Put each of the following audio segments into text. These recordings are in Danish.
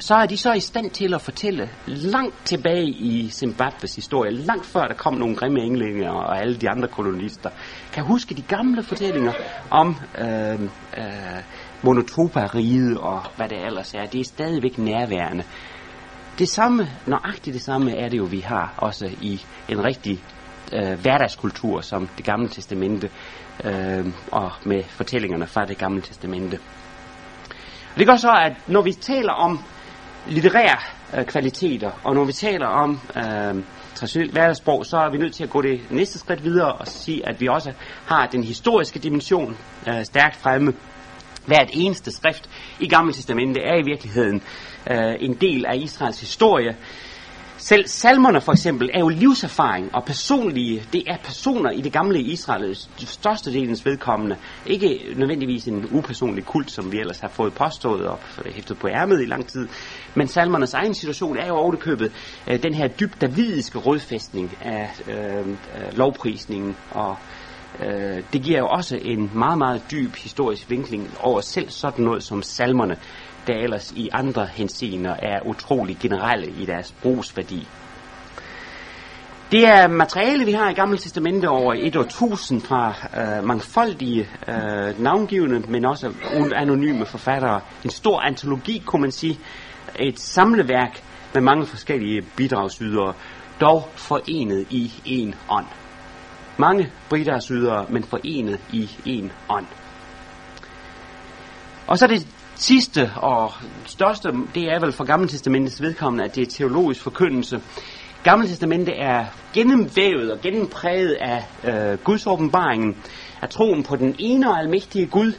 så er de så i stand til at fortælle langt tilbage i Zimbabwes historie, langt før der kom nogle grimme englænder og alle de andre kolonister, kan huske de gamle fortællinger om øh, øh, Monotropa-riget og hvad det ellers er. Det er stadigvæk nærværende. Det samme, nøjagtigt det samme er det jo, vi har også i en rigtig øh, hverdagskultur som det gamle testamente øh, og med fortællingerne fra det gamle testamente. Det gør så, at når vi taler om litterære øh, kvaliteter, og når vi taler om øh, traditionelt hverdagssprog, så er vi nødt til at gå det næste skridt videre og sige, at vi også har den historiske dimension øh, stærkt fremme. Hvert eneste skrift i Gamle Testamente er i virkeligheden øh, en del af Israels historie. Selv salmerne for eksempel er jo livserfaring og personlige, det er personer i det gamle Israel, største delens vedkommende. Ikke nødvendigvis en upersonlig kult, som vi ellers har fået påstået og hæftet på ærmet i lang tid. Men salmernes egen situation er jo ovenikøbet øh, den her dybt davidiske rådfæstning af øh, lovprisningen og øh, det giver jo også en meget, meget dyb historisk vinkling over selv sådan noget som salmerne der ellers i andre henseender er utrolig generelle i deres brugsværdi. Det er materiale, vi har i Gamle Testamente over et år tusind fra øh, mangfoldige øh, navngivende, men også anonyme forfattere. En stor antologi, kunne man sige. Et samleværk med mange forskellige bidragsydere, dog forenet i en ånd. Mange bidragsydere, men forenet i en ånd. Og så er det sidste og største, det er vel for Gammeltestamentets vedkommende, at det er teologisk forkyndelse. Gammeltestamentet er gennemvævet og gennempræget af øh, Guds åbenbaringen, af troen på den ene og almægtige Gud,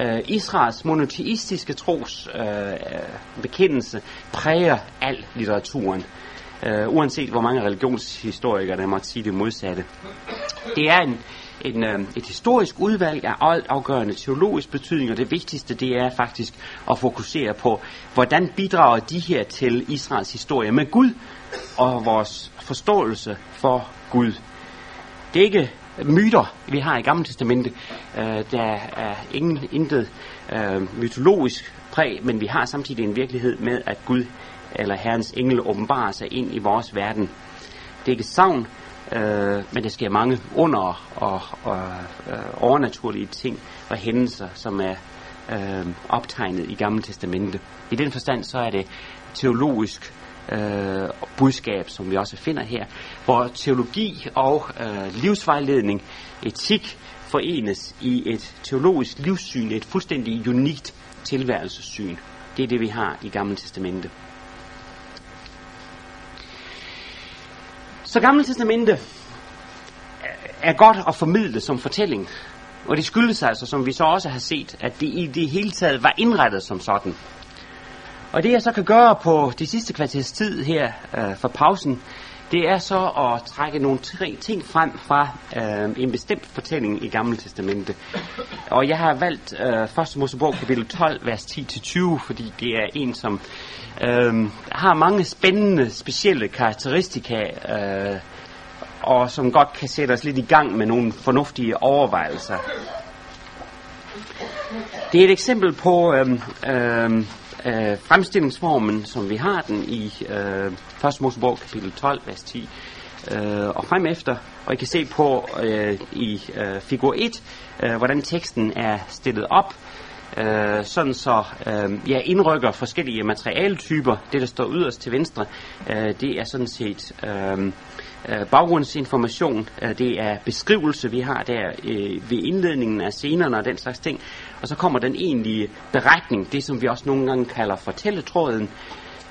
øh, Israels monoteistiske tros øh, bekendelse præger al litteraturen, øh, uanset hvor mange religionshistorikere der måtte sige det modsatte. Det er en, en, øh, et historisk udvalg af alt afgørende teologisk betydning, og det vigtigste det er faktisk at fokusere på, hvordan bidrager de her til Israels historie med Gud og vores forståelse for Gud. Det er ikke myter, vi har i Gamle Testamente. Øh, der er ingen, intet øh, mytologisk præg, men vi har samtidig en virkelighed med, at Gud eller Herrens engel åbenbarer sig ind i vores verden. Det er ikke savn, Øh, men der sker mange under- og, og øh, overnaturlige ting og hændelser, som er øh, optegnet i Gamle Testamente. I den forstand så er det teologisk øh, budskab, som vi også finder her, hvor teologi og øh, livsvejledning, etik, forenes i et teologisk livssyn, et fuldstændig unikt tilværelsessyn. Det er det, vi har i Gamle Testamente. Så Gamle Testamente er godt at formidle som fortælling. Og det skyldes altså, som vi så også har set, at det i det hele taget var indrettet som sådan. Og det jeg så kan gøre på de sidste kvarters tid her øh, for pausen, det er så at trække nogle tre ting frem fra øh, en bestemt fortælling i Gamle Testamente. Og jeg har valgt øh, 1. Mosebog kapitel 12, vers 10-20, fordi det er en, som øh, har mange spændende, specielle karakteristika, øh, og som godt kan sætte os lidt i gang med nogle fornuftige overvejelser. Det er et eksempel på øh, øh, øh, fremstillingsformen, som vi har den i øh, 1. Mosebog kapitel 12, vers 10 øh, og frem efter. Og I kan se på øh, i øh, figur 1, øh, hvordan teksten er stillet op, øh, sådan så øh, jeg indrykker forskellige materialetyper. Det, der står yderst til venstre, øh, det er sådan set øh, øh, baggrundsinformation, øh, det er beskrivelse, vi har der øh, ved indledningen af scenerne og den slags ting. Og så kommer den egentlige beretning, det som vi også nogle gange kalder fortælletråden.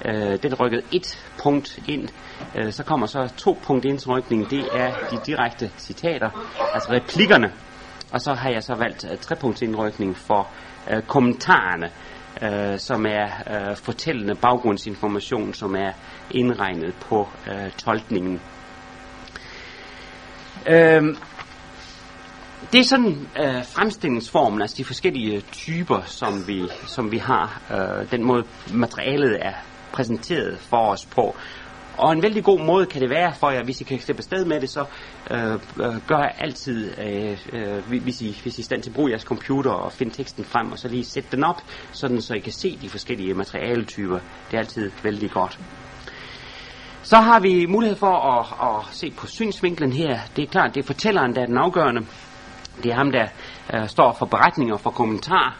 Øh, den er rykket et punkt ind. Øh, så kommer så to punkt indsrykning, det er de direkte citater, altså replikkerne. Og så har jeg så valgt øh, uh, trepunktsindrykning for øh, kommentarerne, uh, som er uh, fortællende baggrundsinformation, som er indregnet på uh, tolkningen Øhm, det er sådan øh, fremstillingsformen, altså de forskellige øh, typer, som vi, som vi har. Øh, den måde materialet er præsenteret for os på. Og en vældig god måde kan det være for jer, hvis I kan slippe afsted med det, så øh, øh, gør altid, øh, øh, hvis, I, hvis I er stand til at bruge jeres computer og finde teksten frem, og så lige sætte den op, sådan så I kan se de forskellige materialetyper. Det er altid vældig godt. Så har vi mulighed for at, at se på synsvinklen her. Det er klart, det er fortælleren, der er den afgørende. Det er ham, der øh, står for beretninger, for kommentarer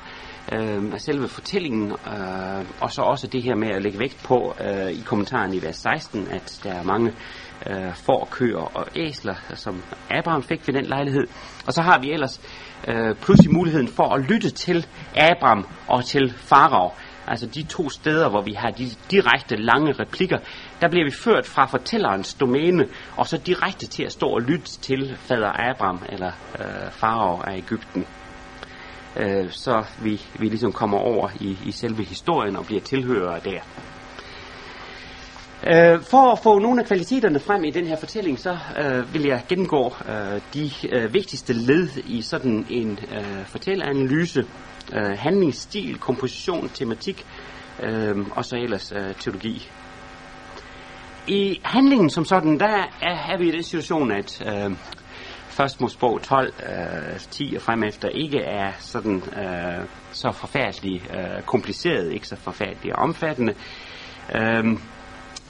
øh, af selve fortællingen, øh, og så også det her med at lægge vægt på øh, i kommentaren i vers 16, at der er mange øh, får, køer og æsler, som Abraham fik ved den lejlighed. Og så har vi ellers øh, pludselig muligheden for at lytte til Abraham og til Farag. Altså de to steder, hvor vi har de direkte lange replikker, der bliver vi ført fra fortællerens domæne, og så direkte til at stå og lytte til fader Abraham, eller øh, farao af Ægypten. Øh, så vi, vi ligesom kommer over i, i selve historien og bliver tilhørere der. Øh, for at få nogle af kvaliteterne frem i den her fortælling, så øh, vil jeg gennemgå øh, de øh, vigtigste led i sådan en øh, fortælleanalyse, øh, handlingsstil, komposition, tematik øh, og så ellers øh, teologi. I handlingen som sådan, der er, er vi i den situation, at øh, først Mosebog 12, øh, 10 og frem efter ikke er sådan øh, så forfærdeligt øh, kompliceret, ikke så forfærdeligt omfattende. Øh,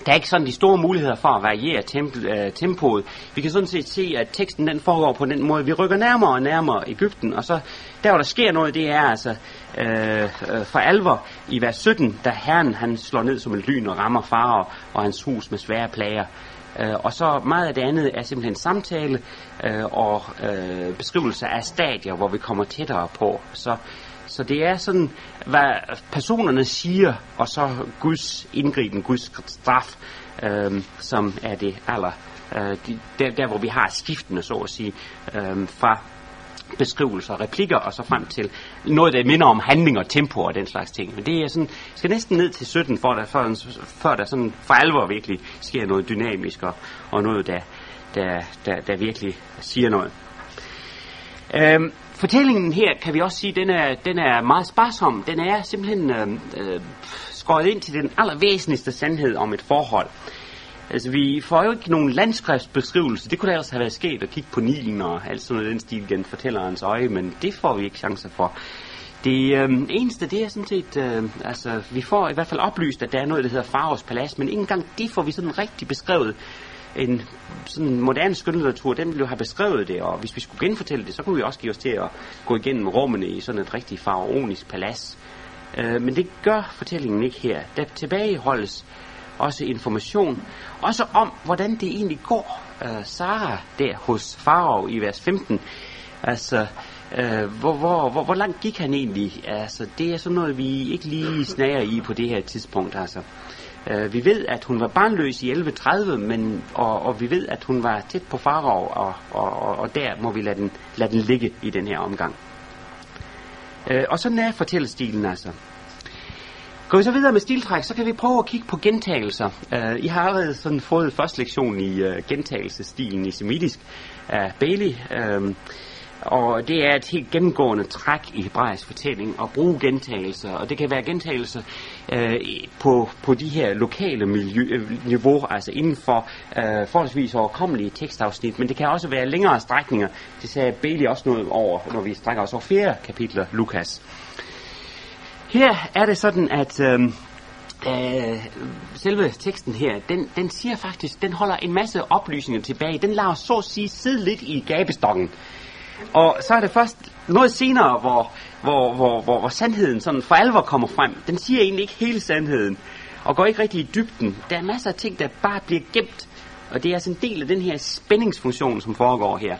der er ikke sådan de store muligheder for at variere temp- øh, tempoet. Vi kan sådan set se, at teksten den foregår på den måde. Vi rykker nærmere og nærmere Ægypten, og så der, hvor der sker noget, det er altså øh, øh, for alvor i vers 17, da Herren han slår ned som en lyn og rammer farer og hans hus med svære plager. Øh, og så meget af det andet er simpelthen samtale øh, og øh, beskrivelse af stadier, hvor vi kommer tættere på. Så så det er sådan, hvad personerne siger, og så Guds indgriben, Guds straf, øh, som er det aller, øh, der, der hvor vi har skiftende, så at sige, øh, fra beskrivelser og replikker, og så frem til noget, der minder om handling og tempo og den slags ting. Men det er sådan, skal næsten ned til 17, for der, før, før der sådan for alvor virkelig sker noget dynamisk, og, og noget, der, der, der, der virkelig siger noget. Øhm, fortællingen her, kan vi også sige, den er, den er meget sparsom. Den er simpelthen øh, øh, skåret ind til den allervæsentligste sandhed om et forhold. Altså, vi får jo ikke nogen landskriftsbeskrivelse. Det kunne da ellers have været sket at kigge på Nilen og alt sådan noget den stil gennem fortællerens øje, men det får vi ikke chancer for. Det øh, eneste, det er sådan set, øh, altså, vi får i hvert fald oplyst, at der er noget, der hedder Faros Palads, men ikke engang det får vi sådan rigtig beskrevet en sådan moderne skønlitteratur, den ville jo have beskrevet det, og hvis vi skulle genfortælle det, så kunne vi også give os til at gå igennem rummene i sådan et rigtig faraonisk palads. Øh, men det gør fortællingen ikke her. Der tilbageholdes også information, også om, hvordan det egentlig går øh, Sara der hos Farao i vers 15. Altså, øh, hvor, hvor, hvor, hvor langt gik han egentlig? Altså, det er sådan noget, vi ikke lige snager i på det her tidspunkt, altså. Øh, Øh, vi ved, at hun var barnløs i 1130, men, og, og vi ved, at hun var tæt på farov, og, og, og, og der må vi lade den, lade den ligge i den her omgang. Øh, og sådan er fortællestilen altså. Går vi så videre med stiltræk, så kan vi prøve at kigge på gentagelser. Uh, I har allerede sådan fået første lektion i øh, uh, gentagelsestilen i semitisk af Bailey. Uh, og det er et helt gennemgående træk i hebraisk fortælling at bruge gentagelser, og det kan være gentagelser øh, på, på de her lokale miljø, øh, niveau, altså inden for øh, forholdsvis overkommelige tekstafsnit, men det kan også være længere strækninger. Det sagde Bailey også noget over, når vi strækker os over flere kapitler, Lukas. Her er det sådan, at øh, øh, selve teksten her, den, den siger faktisk, den holder en masse oplysninger tilbage. Den lader så at sige sidde lidt i gabestokken. Og så er det først noget senere, hvor, hvor, hvor, hvor, hvor sandheden sådan for alvor kommer frem. Den siger egentlig ikke hele sandheden, og går ikke rigtig i dybden. Der er masser af ting, der bare bliver gemt, og det er altså en del af den her spændingsfunktion, som foregår her.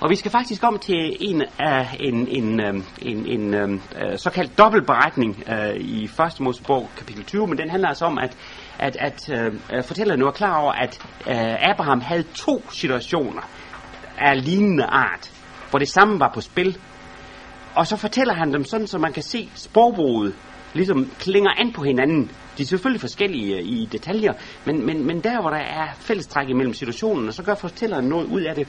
Og vi skal faktisk om til en af en, en, øhm, en, en, en såkaldt dobbeltberetning øh, i 1. Mosebog kapitel 20, men den handler altså om, at, at, at uh, fortælleren nu er klar over, at Abraham havde to situationer af lignende art hvor det samme var på spil. Og så fortæller han dem sådan, så man kan se sprogbruget ligesom klinger an på hinanden. De er selvfølgelig forskellige øh, i detaljer, men, men, men der, hvor der er fællestræk imellem situationen, så gør fortælleren noget ud af det.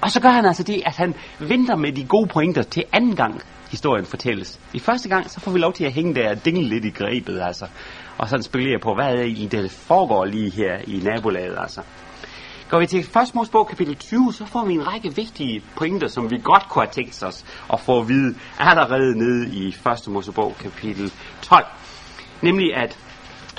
Og så gør han altså det, at han venter med de gode pointer til anden gang historien fortælles. I første gang, så får vi lov til at hænge der og dingle lidt i grebet, altså. Og sådan spekulere på, hvad er det der foregår lige her i nabolaget, altså. Går vi til 1. Mosebog kapitel 20, så får vi en række vigtige pointer, som vi godt kunne have tænkt os at få at vide allerede nede i 1. Mosebog kapitel 12. Nemlig at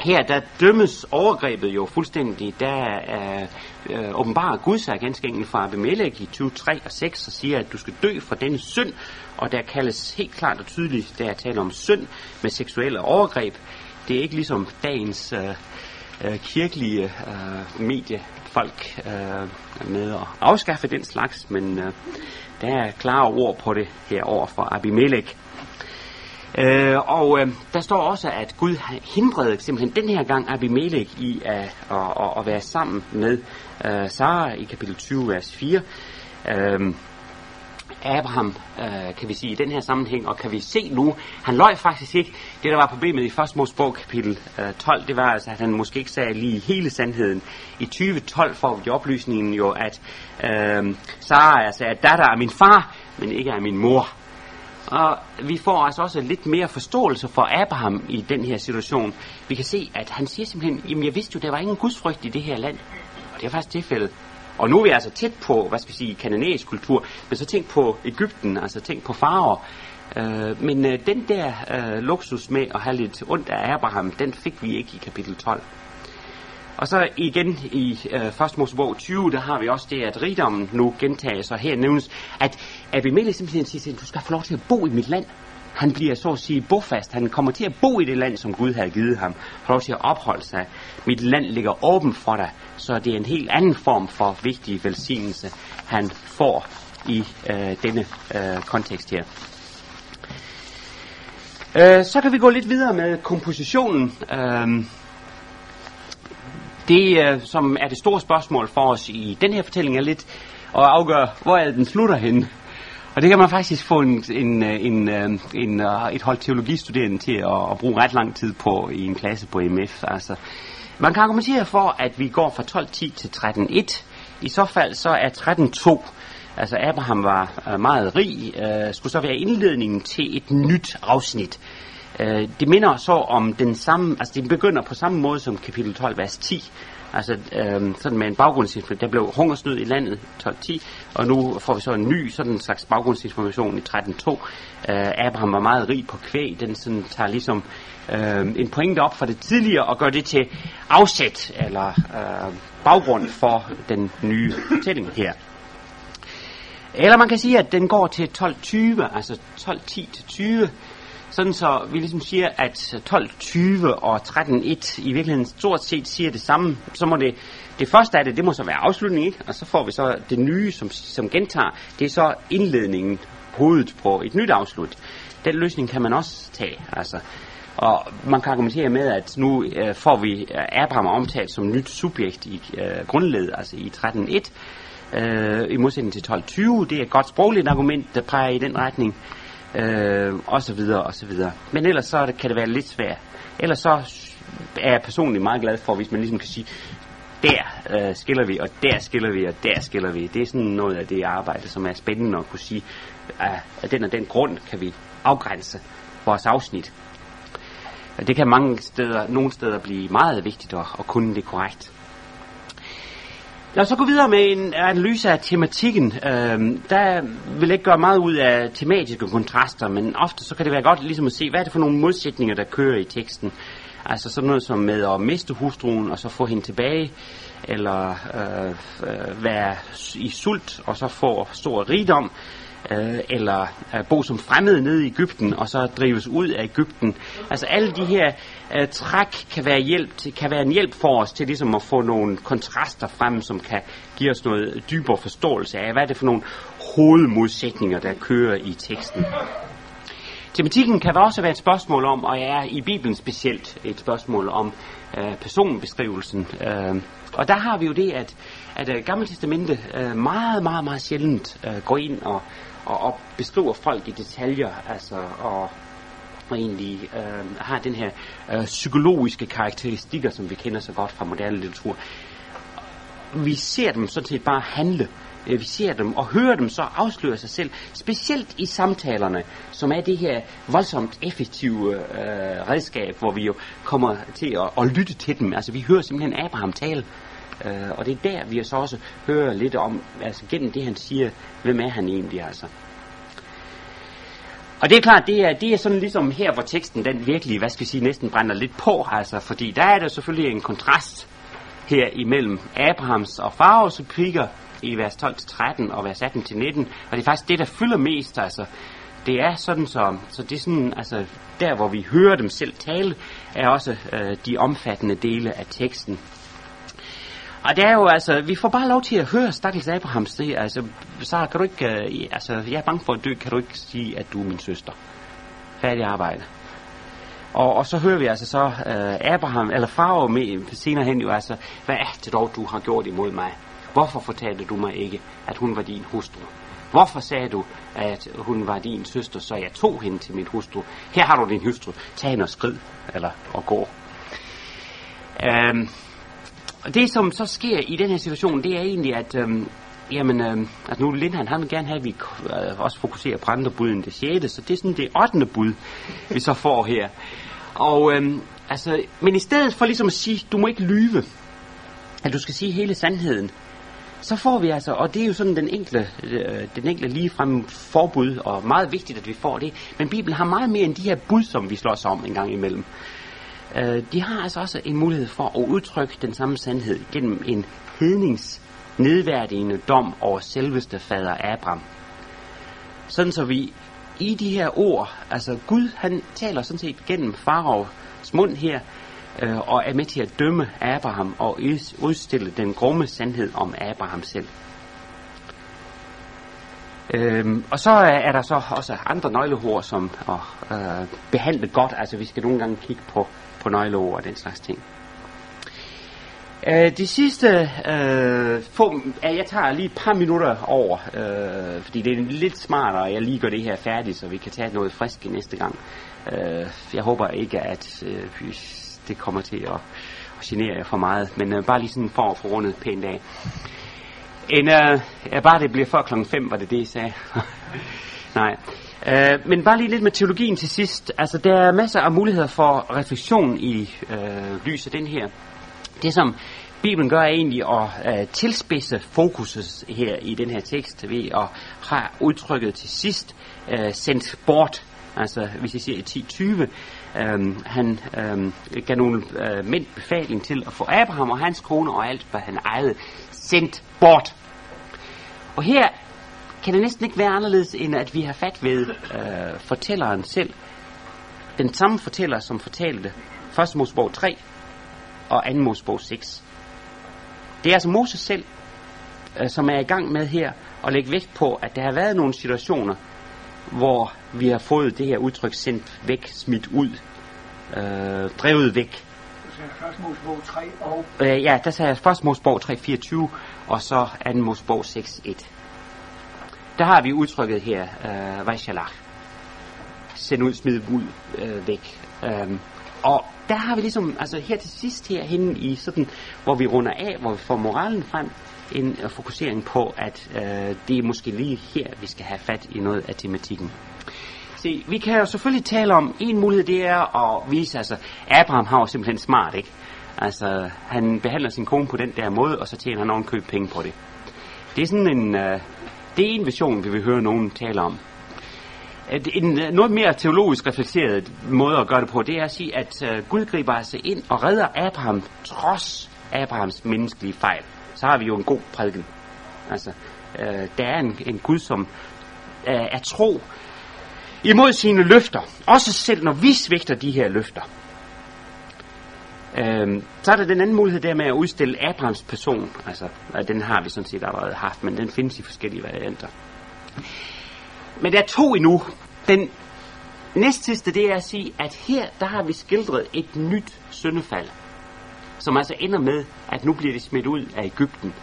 her der dømmes overgrebet jo fuldstændig. Der er øh, åbenbart Gud sig ganske enkelt fra Abimelech i 23 og 6 og siger, at du skal dø for denne synd. Og der kaldes helt klart og tydeligt, der er tale om synd med seksuelle overgreb. Det er ikke ligesom dagens øh, øh, kirkelige øh, folk øh, med at afskaffe den slags, men øh, der er klare ord på det herover fra Abimelech. Øh, og øh, der står også, at Gud hindrede simpelthen den her gang Abimelech i at, at, at, at være sammen med øh, Sara i kapitel 20, vers 4. Øh, Abraham, øh, kan vi sige, i den her sammenhæng, og kan vi se nu, han løj faktisk ikke. Det, der var problemet i 1. Mosebog kapitel øh, 12, det var altså, at han måske ikke sagde lige hele sandheden. I 2012 får vi oplysningen jo, at øh, Sara altså er datter af min far, men ikke af min mor. Og vi får altså også lidt mere forståelse for Abraham i den her situation. Vi kan se, at han siger simpelthen, jamen jeg vidste jo, der var ingen gudsfrygt i det her land. Og det er faktisk tilfældet. Og nu er vi altså tæt på, hvad skal vi sige, kananæisk kultur, men så tænk på Ægypten, altså tænk på farver. Øh, men øh, den der øh, luksus med at have lidt ondt af Abraham, den fik vi ikke i kapitel 12. Og så igen i øh, 1. Mosebog 20, der har vi også det, at rigdommen nu gentages, og her nævnes, at Abimelech simpelthen siger, til du skal få lov til at bo i mit land. Han bliver så at sige bofast. Han kommer til at bo i det land, som Gud har givet ham. Får lov til at opholde sig. Mit land ligger åbent for dig. Så det er en helt anden form for vigtig velsignelse, han får i øh, denne øh, kontekst her. Øh, så kan vi gå lidt videre med kompositionen. Øh, det, øh, som er det store spørgsmål for os i den her fortælling, er lidt at afgøre, hvor er den slutter henne. Og det kan man faktisk få en, en, øh, en, øh, en, en, et hold teologistuderende til at, at bruge ret lang tid på i en klasse på MF. Altså, man kan argumentere for, at vi går fra 12.10 til 13.1. I så fald så er 13.2, altså Abraham var meget rig, øh, skulle så være indledningen til et nyt afsnit. Øh, det minder så om den samme, altså det begynder på samme måde som kapitel 12, vers 10. Altså øh, sådan med en baggrundsinformation. Der blev hungersnød i landet 12.10, og nu får vi så en ny sådan en slags baggrundsinformation i 13.2. Øh, Abraham var meget rig på kvæg. Den sådan tager ligesom øh, en pointe op fra det tidligere og gør det til afsæt eller øh, baggrund for den nye fortælling her. Eller man kan sige, at den går til 12.20, altså 12.10 til 20, sådan så vi ligesom siger, at 12.20 og 13.1 i virkeligheden stort set siger det samme. Så må det, det første af det, det må så være afslutningen, ikke? og så får vi så det nye, som, som gentager, det er så indledningen, hovedet på et nyt afslut. Den løsning kan man også tage, altså. Og man kan argumentere med, at nu øh, får vi øh, Abraham omtalt som nyt subjekt i øh, grundledet, altså i 13.1, øh, i modsætning til 12.20. Det er et godt sprogligt argument, der peger i den retning øh, og så videre, og så videre. Men ellers så kan det være lidt svært. Ellers så er jeg personligt meget glad for, hvis man ligesom kan sige, der øh, skiller vi, og der skiller vi, og der skiller vi. Det er sådan noget af det arbejde, som er spændende at kunne sige, at af den og den grund kan vi afgrænse vores afsnit. Det kan mange steder, nogle steder blive meget vigtigt at, at kunne det korrekt. Lad os så gå videre med en analyse af tematikken. Øhm, der vil jeg ikke gøre meget ud af tematiske kontraster, men ofte så kan det være godt ligesom at se, hvad er det for nogle modsætninger, der kører i teksten. Altså sådan noget som med at miste hustruen og så få hende tilbage, eller øh, øh, være i sult og så få stor rigdom, øh, eller øh, bo som fremmede nede i Ægypten og så drives ud af Ægypten. Altså alle de her øh, træk kan være, hjælp til, kan være en hjælp for os til ligesom at få nogle kontraster frem, som kan give os noget dybere forståelse af, hvad er det for nogle hovedmodsætninger, der kører i teksten. Tematikken kan også være et spørgsmål om, og er i Bibelen specielt et spørgsmål om øh, personbeskrivelsen. Øh, og der har vi jo det, at, at uh, Gamle Testamente uh, meget, meget, meget sjældent uh, går ind og, og, og beskriver folk i detaljer, altså, og, og egentlig øh, har den her øh, psykologiske karakteristikker, som vi kender så godt fra moderne litteratur. Vi ser dem sådan set bare handle øh, vi ser dem og hører dem så afsløre sig selv, specielt i samtalerne, som er det her voldsomt effektive øh, redskab, hvor vi jo kommer til at, at lytte til dem. Altså vi hører simpelthen Abraham tale, øh, og det er der, vi så også hører lidt om, altså gennem det han siger, hvem er han egentlig altså. Og det er klart, det er, det er sådan ligesom her, hvor teksten den virkelig, hvad skal vi sige, næsten brænder lidt på, altså, fordi der er der selvfølgelig en kontrast her imellem Abrahams og Faros replikker i vers 12-13 og vers 18-19, og det er faktisk det, der fylder mest, altså. Det er sådan så, så det er sådan, altså, der hvor vi hører dem selv tale, er også øh, de omfattende dele af teksten. Og det er jo altså, vi får bare lov til at høre Stakkels Abrahams det, altså, så kan du ikke, øh, altså, jeg er bange for at dø, kan du ikke sige, at du er min søster. Færdig arbejde. Og, og så hører vi altså så uh, Abraham, eller Farao med senere hen jo altså, hvad er det dog, du har gjort imod mig? Hvorfor fortalte du mig ikke, at hun var din hustru? Hvorfor sagde du, at hun var din søster, så jeg tog hende til min hustru? Her har du din hustru. Tag hende og skrid, eller og gå. Um, og det, som så sker i den her situation, det er egentlig, at øhm, jamen, øh, at nu Lindhan, han vil gerne have, at vi øh, også fokuserer på andre bud end det sjette, så det er sådan det ottende bud, vi så får her. Og øh, altså, men i stedet for ligesom at sige, du må ikke lyve, at du skal sige hele sandheden, så får vi altså, og det er jo sådan den enkle, øh, den enkle ligefrem forbud, og meget vigtigt, at vi får det, men Bibelen har meget mere end de her bud, som vi slås om en gang imellem. Øh, de har altså også en mulighed for at udtrykke den samme sandhed gennem en hednings nedværdigende dom over selveste fader Abraham. Sådan så vi i de her ord, altså Gud han taler sådan set gennem faraos mund her, øh, og er med til at dømme Abraham og udstille den grumme sandhed om Abraham selv. Øhm, og så er der så også andre nøglehår, som at øh, behandle godt. Altså vi skal nogle gange kigge på, på nøgleord og den slags ting. Øh, de sidste øh, få, ja, jeg tager lige et par minutter over, øh, fordi det er lidt smartere, at jeg lige gør det her færdigt, så vi kan tage noget frisk næste gang. Øh, jeg håber ikke, at øh, det kommer til at, at genere jer for meget, men øh, bare lige sådan for at få rundet pænt af. En, øh, ja, bare det bliver før klokken 5, var det det, jeg sagde. Nej. Øh, men bare lige lidt med teologien til sidst. Altså, der er masser af muligheder for refleksion i øh, lyset den her. Det som Bibelen gør er egentlig at øh, tilspidse fokuset her i den her tekst ved at have udtrykket til sidst øh, sendt bort. Altså hvis I ser i 10.20, øh, han øh, gav nogle øh, mænd befaling til at få Abraham og hans kone og alt, hvad han ejede, sendt bort. Og her kan det næsten ikke være anderledes, end at vi har fat ved øh, fortælleren selv. Den samme fortæller, som fortalte 1. Mosebog 3 og 2. Mosebog 6. Det er altså Moses selv, øh, som er i gang med her at lægge vægt på, at der har været nogle situationer, hvor vi har fået det her udtryk sendt væk, smidt ud, øh, drevet væk. Først Mosebog 3 og... Øh, ja, der sagde jeg først Mosebog 3.24, og så 2. Mosebog 6.1. Der har vi udtrykket her, øh, Vajshalach. Send ud, smid ud, øh, væk. Øh, og der har vi ligesom, altså her til sidst her henne i sådan, hvor vi runder af, hvor vi får moralen frem, en øh, fokusering på, at øh, det er måske lige her, vi skal have fat i noget af tematikken. Se, vi kan jo selvfølgelig tale om, en mulighed det er at vise, altså, Abraham har jo simpelthen smart, ikke? Altså, han behandler sin kone på den der måde, og så tjener han ovenkøb penge på det. Det er sådan en, øh, det er en vision, vi vil høre nogen tale om. Øh, en øh, noget mere teologisk reflekteret måde at gøre det på, det er at sige, at øh, Gud griber altså ind og redder Abraham trods Abrahams menneskelige fejl. Så har vi jo en god prædiken. Altså, der er en, en Gud, som er tro imod sine løfter. Også selv når vi svigter de her løfter. Øhm, så er der den anden mulighed der med at udstille Abrahams person. Altså, den har vi sådan set allerede haft, men den findes i forskellige varianter. Men der er to endnu. Den næstsidste, det er at sige, at her, der har vi skildret et nyt syndefald, som altså ender med, at nu bliver det smidt ud af Ægypten.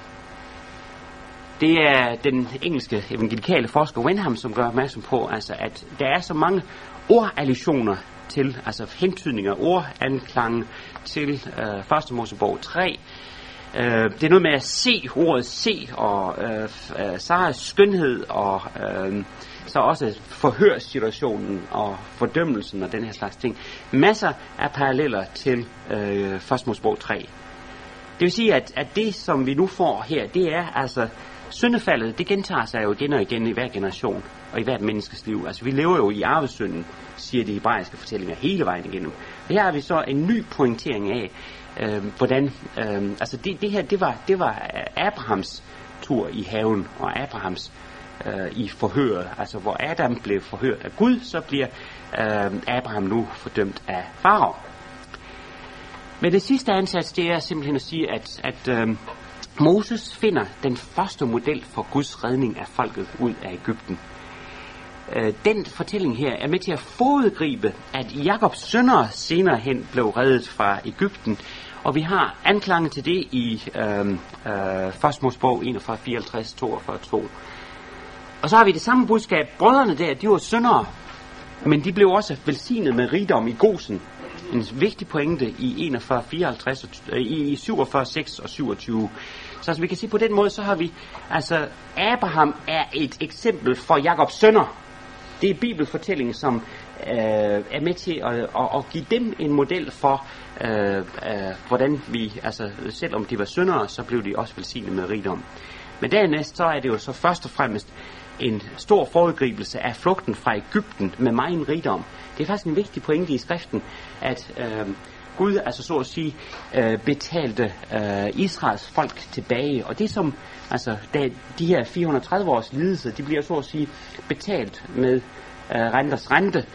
Det er den engelske evangelikale forsker Wenham, som gør opmærksom på, altså, at der er så mange ordallusioner til, altså hentydninger, ordanklange til øh, 1. Mosebog 3, Øh, det er noget med at se, ordet se, og øh, øh, Saras skønhed, og øh, så også forhørssituationen og fordømmelsen og den her slags ting. Masser af paralleller til øh, 1. Mosebog 3. Det vil sige, at, at det, som vi nu får her, det er altså syndefaldet, det gentager sig jo igen og igen i hver generation og i hvert menneskes liv. Altså vi lever jo i arvesynden, siger de hebraiske fortællinger hele vejen igennem. Og her har vi så en ny pointering af, øh, hvordan, øh, altså det, det her, det var, det var øh, Abrahams tur i haven, og Abrahams øh, i forhøret, altså hvor Adam blev forhørt af Gud, så bliver øh, Abraham nu fordømt af Farao. Men det sidste ansats, det er simpelthen at sige, at, at øh, Moses finder den første model for Guds redning af folket ud af Ægypten. Øh, den fortælling her er med til at fodgribe, at Jakobs sønner senere hen blev reddet fra Ægypten, og vi har anklange til det i øhm, øh, øh, 1. Mosebog 41, 54, 42, 2. Og så har vi det samme budskab. Brødrene der, de var syndere, men de blev også velsignet med rigdom i Gosen. En vigtig pointe i 41, 54, øh, i 47, 6 og 27. Så altså, vi kan sige på den måde, så har vi, altså Abraham er et eksempel for Jakobs sønner. Det er bibelfortællingen, som øh, er med til at, at, at give dem en model for, øh, øh, hvordan vi, altså selvom de var syndere, så blev de også velsignet med rigdom. Men dernæst så er det jo så først og fremmest en stor foregribelse af flugten fra Ægypten med meget rigdom. Det er faktisk en vigtig pointe i skriften, at øh, Gud, altså så at sige, øh, betalte øh, Israels folk tilbage. Og det som, altså da de her 430 års lidelse, de bliver så at sige betalt med øh, renters rente.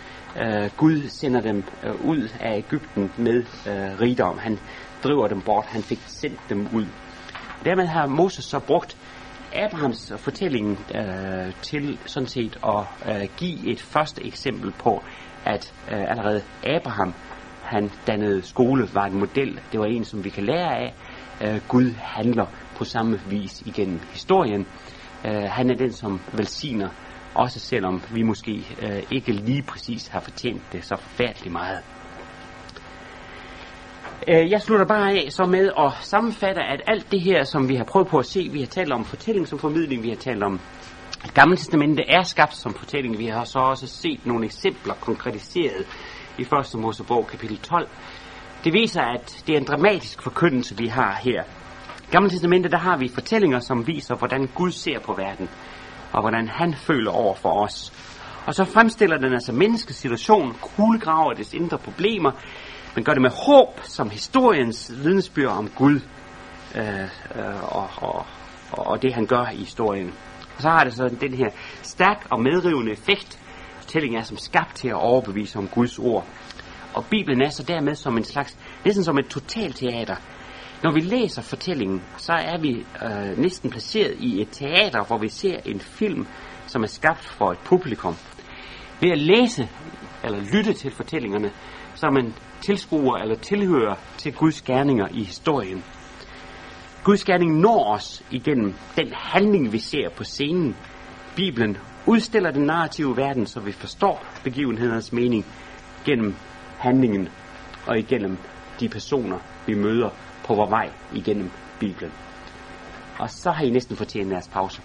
Øh, Gud sender dem øh, ud af Ægypten med øh, rigdom. Han driver dem bort. Han fik sendt dem ud. Dermed har Moses så brugt Abrahams fortælling øh, til sådan set at øh, give et første eksempel på, at øh, allerede Abraham han dannede skole, var en model. Det var en, som vi kan lære af. Øh, Gud handler på samme vis igennem historien. Øh, han er den, som velsigner, også selvom vi måske øh, ikke lige præcis har fortjent det så forfærdeligt meget. Øh, jeg slutter bare af så med at sammenfatte, at alt det her, som vi har prøvet på at se, vi har talt om fortælling som formidling, vi har talt om Gamle Testamente er skabt som fortælling. Vi har så også set nogle eksempler konkretiseret i 1. Mosebog kapitel 12. Det viser, at det er en dramatisk forkyndelse, vi har her. I Gamle Testamente, der har vi fortællinger, som viser, hvordan Gud ser på verden, og hvordan han føler over for os. Og så fremstiller den altså menneskets situation, kuglegraver dets indre problemer, men gør det med håb, som historiens vidnesbyrd om Gud øh, øh, og, og, og det, han gør i historien. Og så har det så den her stærk og medrivende effekt, fortællingen er som skabt til at overbevise om Guds ord. Og Bibelen er så dermed som en slags, næsten som et totalteater. Når vi læser fortællingen, så er vi øh, næsten placeret i et teater, hvor vi ser en film, som er skabt for et publikum. Ved at læse eller lytte til fortællingerne, så er man tilskuer eller tilhører til Guds gerninger i historien. Guds gerning når os igennem den handling, vi ser på scenen. Bibelen udstiller den narrative verden, så vi forstår begivenhedernes mening gennem handlingen og igennem de personer, vi møder på vores vej igennem Bibelen. Og så har I næsten fortjent jeres pause.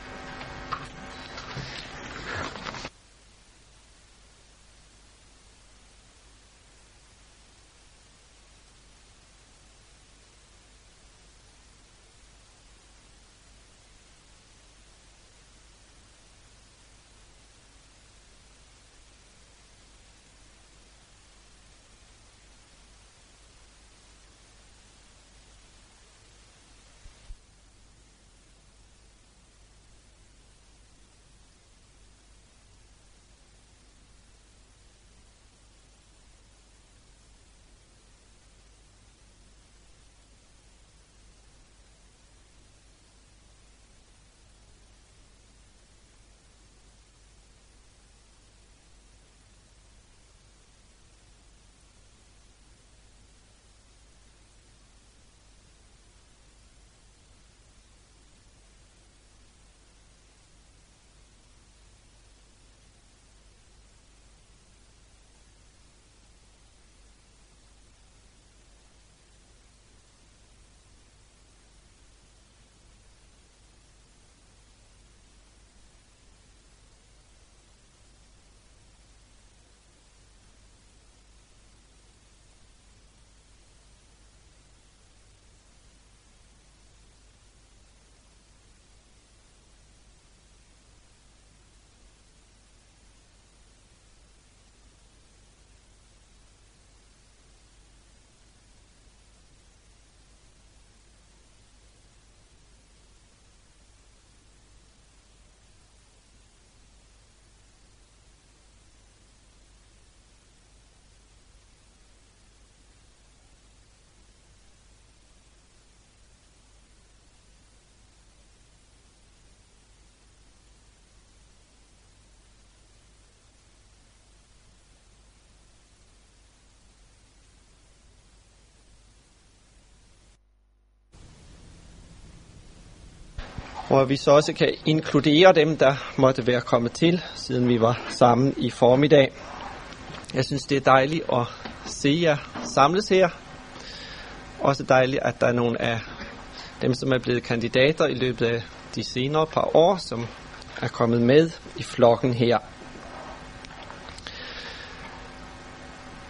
Hvor vi så også kan inkludere dem, der måtte være kommet til, siden vi var sammen i formiddag. Jeg synes, det er dejligt at se jer samles her. Også dejligt, at der er nogle af dem, som er blevet kandidater i løbet af de senere par år, som er kommet med i flokken her.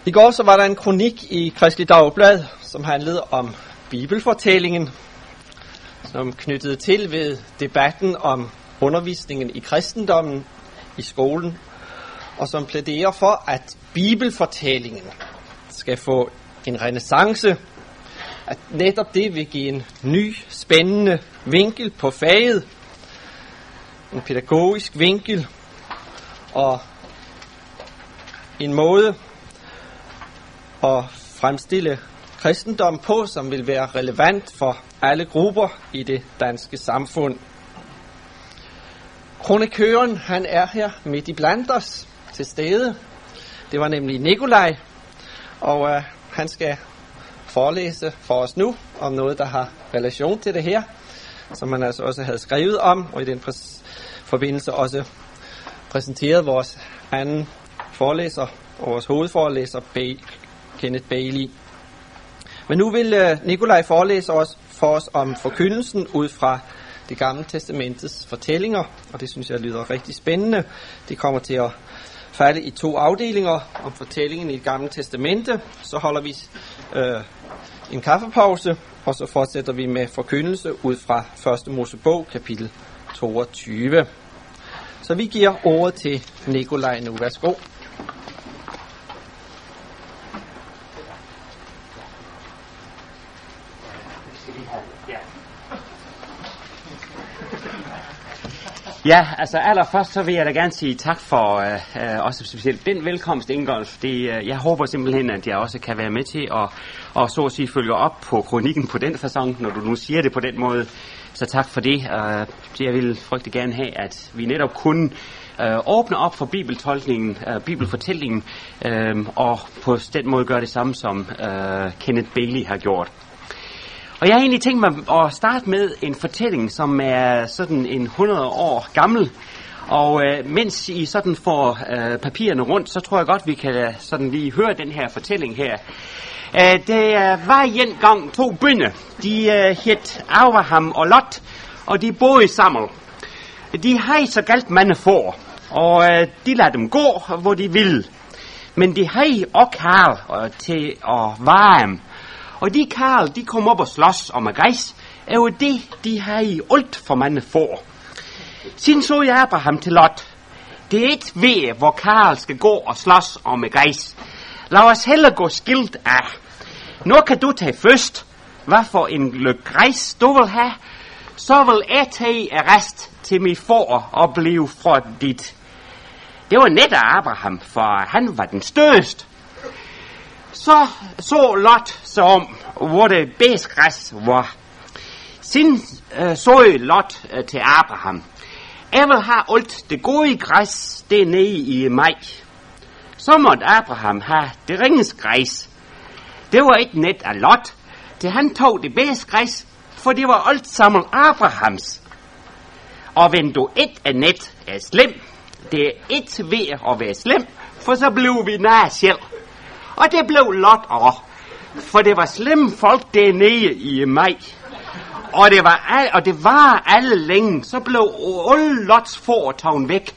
I går så var der en kronik i Kristelig Dagblad, som handlede om bibelfortællingen, som knyttede til ved debatten om undervisningen i kristendommen i skolen, og som plæderer for, at bibelfortællingen skal få en renaissance, at netop det vil give en ny, spændende vinkel på faget, en pædagogisk vinkel, og en måde at fremstille kristendom på, som vil være relevant for alle grupper i det danske samfund. Kronikøren, han er her midt i blandt os til stede. Det var nemlig Nikolaj, og øh, han skal forelæse for os nu om noget, der har relation til det her, som man altså også havde skrevet om, og i den forbindelse også præsenteret vores anden forelæser og vores hovedforelæser, ba- Kenneth Bailey. Men nu vil øh, Nikolaj forelæse os for os om forkyndelsen ud fra det gamle testamentets fortællinger, og det synes jeg lyder rigtig spændende. Det kommer til at falde i to afdelinger om fortællingen i det gamle testamente. Så holder vi øh, en kaffepause, og så fortsætter vi med forkyndelse ud fra 1. Mosebog, kapitel 22. Så vi giver ordet til Nikolaj nu. Værsgo. Ja, altså allerførst så vil jeg da gerne sige tak for øh, øh, også specielt den velkomst, Ingolf. Det, øh, jeg håber simpelthen, at jeg også kan være med til at, og så at sige følge op på kronikken på den façon, når du nu siger det på den måde. Så tak for det. Øh, jeg vil frygtig gerne have, at vi netop kunne øh, åbne op for bibeltolkningen, øh, bibelfortællingen, øh, og på den måde gøre det samme, som øh, Kenneth Bailey har gjort. Og jeg har egentlig tænkt mig at starte med en fortælling, som er sådan en 100 år gammel. Og øh, mens I sådan får øh, papirerne rundt, så tror jeg godt, vi kan øh, sådan lige høre den her fortælling her. Øh, det var en gang to bønder. De øh, hed Abraham og Lot, og de boede sammen. De havde så galt mange får, og øh, de lader dem gå, hvor de vil. Men de havde også Karl øh, til at varme og de Karl, de kom op og slås om at græs, er jo det, de har i alt for mange får. Siden så jeg Abraham til Lot. Det er ikke ved, hvor Karl skal gå og slås om at græs. Lad os hellere gå skilt af. Nu kan du tage først. Hvad for en løg græs du vil have, så vil jeg tage rest til mit får og blive fra dit. Det var net af Abraham, for han var den største. Så så Lot sig om, hvor det bedst græs var. Sin øh, så Lot øh, til Abraham. Jeg vil have alt det gode græs, det nede i mig. Så måtte Abraham have det ringes græs. Det var ikke net af Lot, til han tog det bedste græs, for det var alt sammen Abrahams. Og wenn du et er net er slem, det er et ved at være slem, for så blev vi nær selv. Og det blev Lot også. For det var slemme folk dernede i maj. Og det var, al, og det var alle længe. Så blev alle Lots foretagen væk.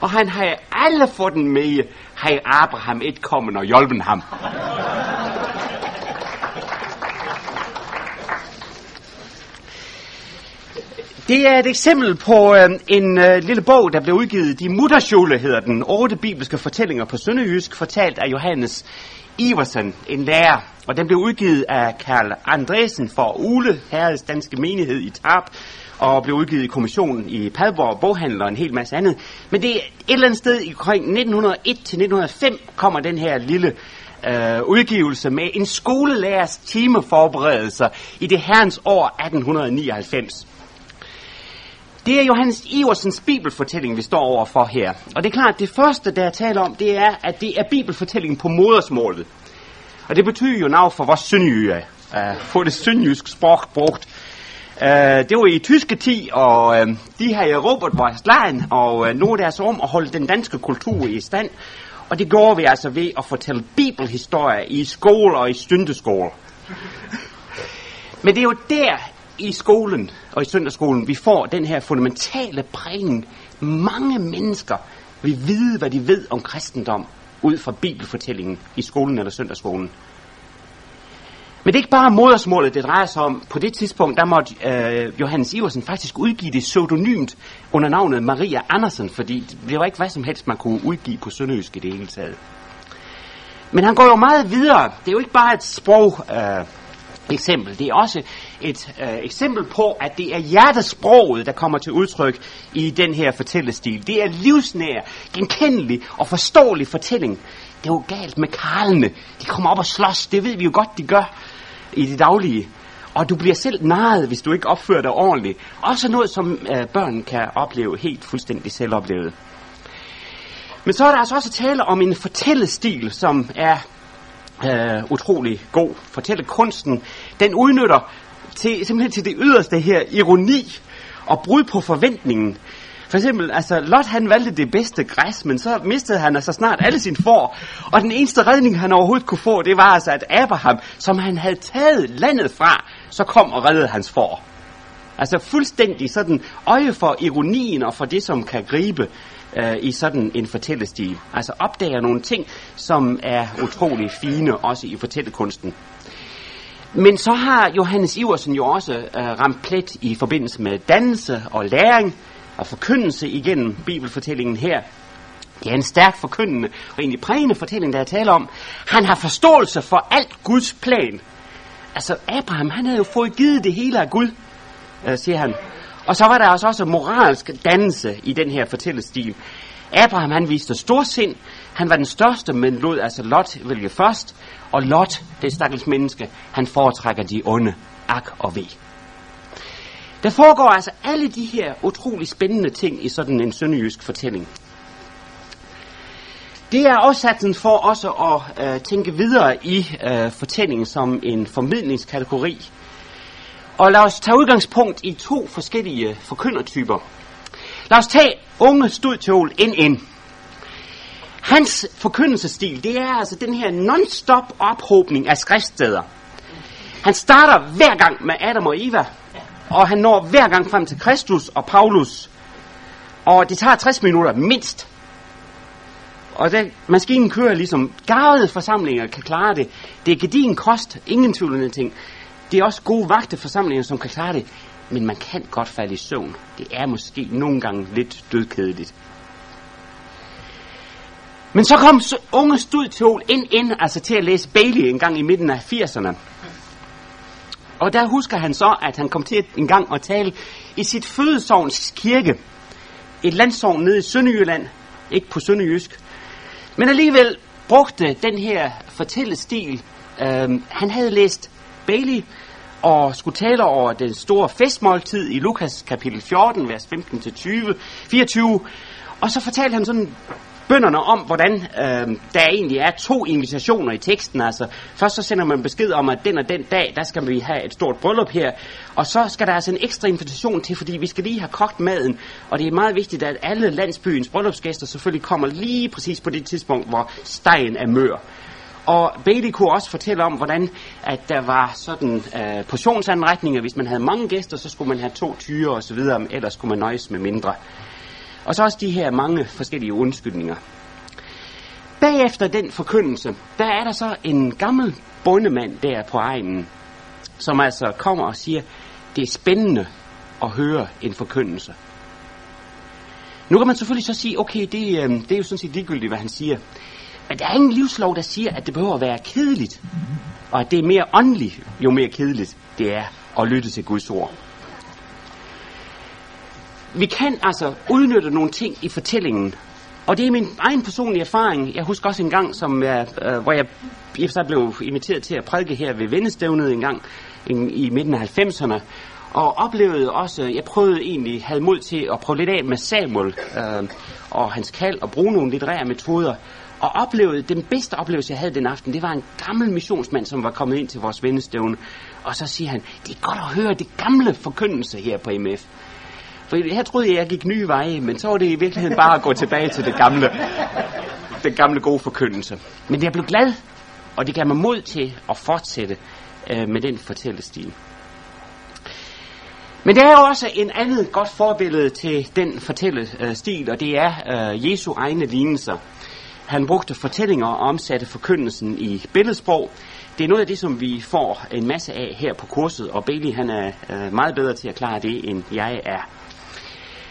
Og han havde alle fået den med, havde Abraham et kommet og hjulpet ham. Det er et eksempel på øh, en øh, lille bog, der blev udgivet. De Mutterschule hedder den. Otte bibelske fortællinger på sønderjysk, fortalt af Johannes Iversen, en lærer. Og den blev udgivet af Karl Andresen for Ule, Herreds Danske Menighed i Tarp, og blev udgivet i kommissionen i Padborg Boghandler og en hel masse andet. Men det er et eller andet sted i 1901-1905 kommer den her lille øh, udgivelse med en skolelærers timeforberedelser i det herrens år 1899. Det er Johannes Iversens bibelfortælling, vi står overfor her. Og det er klart, at det første, der er tale om, det er, at det er bibelfortællingen på modersmålet. Og det betyder jo noget for vores sønderjyge, at få det sønderjysk sprog brugt. Uh, det var i tyske tid, og uh, de havde erobret vores land, og uh, nu er deres om at holde den danske kultur i stand. Og det gjorde vi altså ved at fortælle bibelhistorie i skole og i stundeskole. Men det er jo der i skolen og i søndagsskolen, vi får den her fundamentale prægning. Mange mennesker vil vide, hvad de ved om kristendom, ud fra bibelfortællingen i skolen eller søndagsskolen. Men det er ikke bare modersmålet, det drejer sig om. På det tidspunkt, der måtte øh, Johannes Iversen faktisk udgive det pseudonymt under navnet Maria Andersen, fordi det var ikke hvad som helst, man kunne udgive på sønderjysk i det hele taget. Men han går jo meget videre. Det er jo ikke bare et sprog øh, eksempel. Det er også et øh, eksempel på, at det er hjertesproget, der kommer til udtryk i den her fortællestil. Det er livsnær, genkendelig og forståelig fortælling. Det er jo galt med karlene. De kommer op og slås. Det ved vi jo godt, de gør i det daglige. Og du bliver selv narret, hvis du ikke opfører dig ordentligt. Også noget, som øh, børn kan opleve helt fuldstændig selvoplevet. Men så er der altså også tale om en fortællestil, som er øh, utrolig god. Fortællekunsten, den udnytter til, simpelthen til det yderste her ironi og brud på forventningen. For eksempel, altså, Lot han valgte det bedste græs, men så mistede han altså snart alle sine får. Og den eneste redning, han overhovedet kunne få, det var altså, at Abraham, som han havde taget landet fra, så kom og reddede hans får. Altså fuldstændig sådan øje for ironien og for det, som kan gribe øh, i sådan en fortællestil. Altså opdager nogle ting, som er utrolig fine, også i fortællekunsten. Men så har Johannes Iversen jo også øh, ramt plet i forbindelse med dannelse og læring og forkyndelse igennem bibelfortællingen her. Det er en stærk forkyndende og egentlig prægende fortælling, der er tale om. Han har forståelse for alt Guds plan. Altså Abraham, han havde jo fået givet det hele af Gud, øh, siger han. Og så var der også, også moralsk dannelse i den her fortællestil. Abraham han viste storsind. Han var den største, men lod altså Lot vælge først. Og Lot, det stakkels menneske, han foretrækker de onde. Ak og ved. Der foregår altså alle de her utrolig spændende ting i sådan en sønderjysk fortælling. Det er afsatsen for også at øh, tænke videre i øh, fortællingen som en formidlingskategori. Og lad os tage udgangspunkt i to forskellige øh, forkyndertyper. Lad os tage unge studteol NN. Hans forkyndelsestil, det er altså den her non-stop ophobning af skriftsteder. Han starter hver gang med Adam og Eva, og han når hver gang frem til Kristus og Paulus. Og det tager 60 minutter mindst. Og den maskinen kører ligesom garvede forsamlinger kan klare det. Det er gedin kost, ingen tvivl om ting. Det er også gode vagteforsamlinger, som kan klare det. Men man kan godt falde i søvn. Det er måske nogle gange lidt dødkedeligt. Men så kom unge studtol ind, ind altså til at læse Bailey en gang i midten af 80'erne. Og der husker han så, at han kom til en gang at tale i sit fødesovns kirke. Et landsovn nede i Sønderjylland, ikke på Sønderjysk. Men alligevel brugte den her fortællestil. Øh, han havde læst Bailey og skulle tale over den store festmåltid i Lukas kapitel 14, vers 15-20, 24. Og så fortalte han sådan bønderne om, hvordan øh, der egentlig er to invitationer i teksten. Altså, først så sender man besked om, at den og den dag, der skal vi have et stort bryllup her. Og så skal der altså en ekstra invitation til, fordi vi skal lige have kogt maden. Og det er meget vigtigt, at alle landsbyens bryllupsgæster selvfølgelig kommer lige præcis på det tidspunkt, hvor stegen er mør. Og Bailey kunne også fortælle om, hvordan at der var sådan øh, portionsanretninger. Hvis man havde mange gæster, så skulle man have to tyre og så videre, ellers skulle man nøjes med mindre. Og så også de her mange forskellige undskyldninger. Bagefter den forkyndelse, der er der så en gammel bondemand der på egnen, som altså kommer og siger, det er spændende at høre en forkyndelse. Nu kan man selvfølgelig så sige, okay, det, øh, det er jo sådan set ligegyldigt, hvad han siger. Men der er ingen livslov, der siger, at det behøver at være kedeligt. Og at det er mere åndeligt, jo mere kedeligt det er at lytte til Guds ord. Vi kan altså udnytte nogle ting i fortællingen. Og det er min egen personlige erfaring. Jeg husker også en gang, som jeg, øh, hvor jeg, jeg så blev inviteret til at prædike her ved Vendestævnet en gang en, i midten af 90'erne. Og oplevede også, jeg prøvede egentlig, havde mod til at prøve lidt af med Samuel øh, og hans kald og bruge nogle litterære metoder og oplevede, den bedste oplevelse, jeg havde den aften, det var en gammel missionsmand, som var kommet ind til vores vennestævne. Og så siger han, det er godt at høre det gamle forkyndelse her på MF. For her troede jeg, jeg gik nye veje, men så var det i virkeligheden bare at gå tilbage til det gamle, den gamle gode forkyndelse. Men jeg blev glad, og det gav mig mod til at fortsætte øh, med den fortællestil. Men der er også en andet godt forbillede til den fortællestil, og det er øh, Jesu egne lignelser. Han brugte fortællinger og omsatte forkyndelsen i billedsprog. Det er noget af det, som vi får en masse af her på kurset, og Bailey han er øh, meget bedre til at klare det, end jeg er.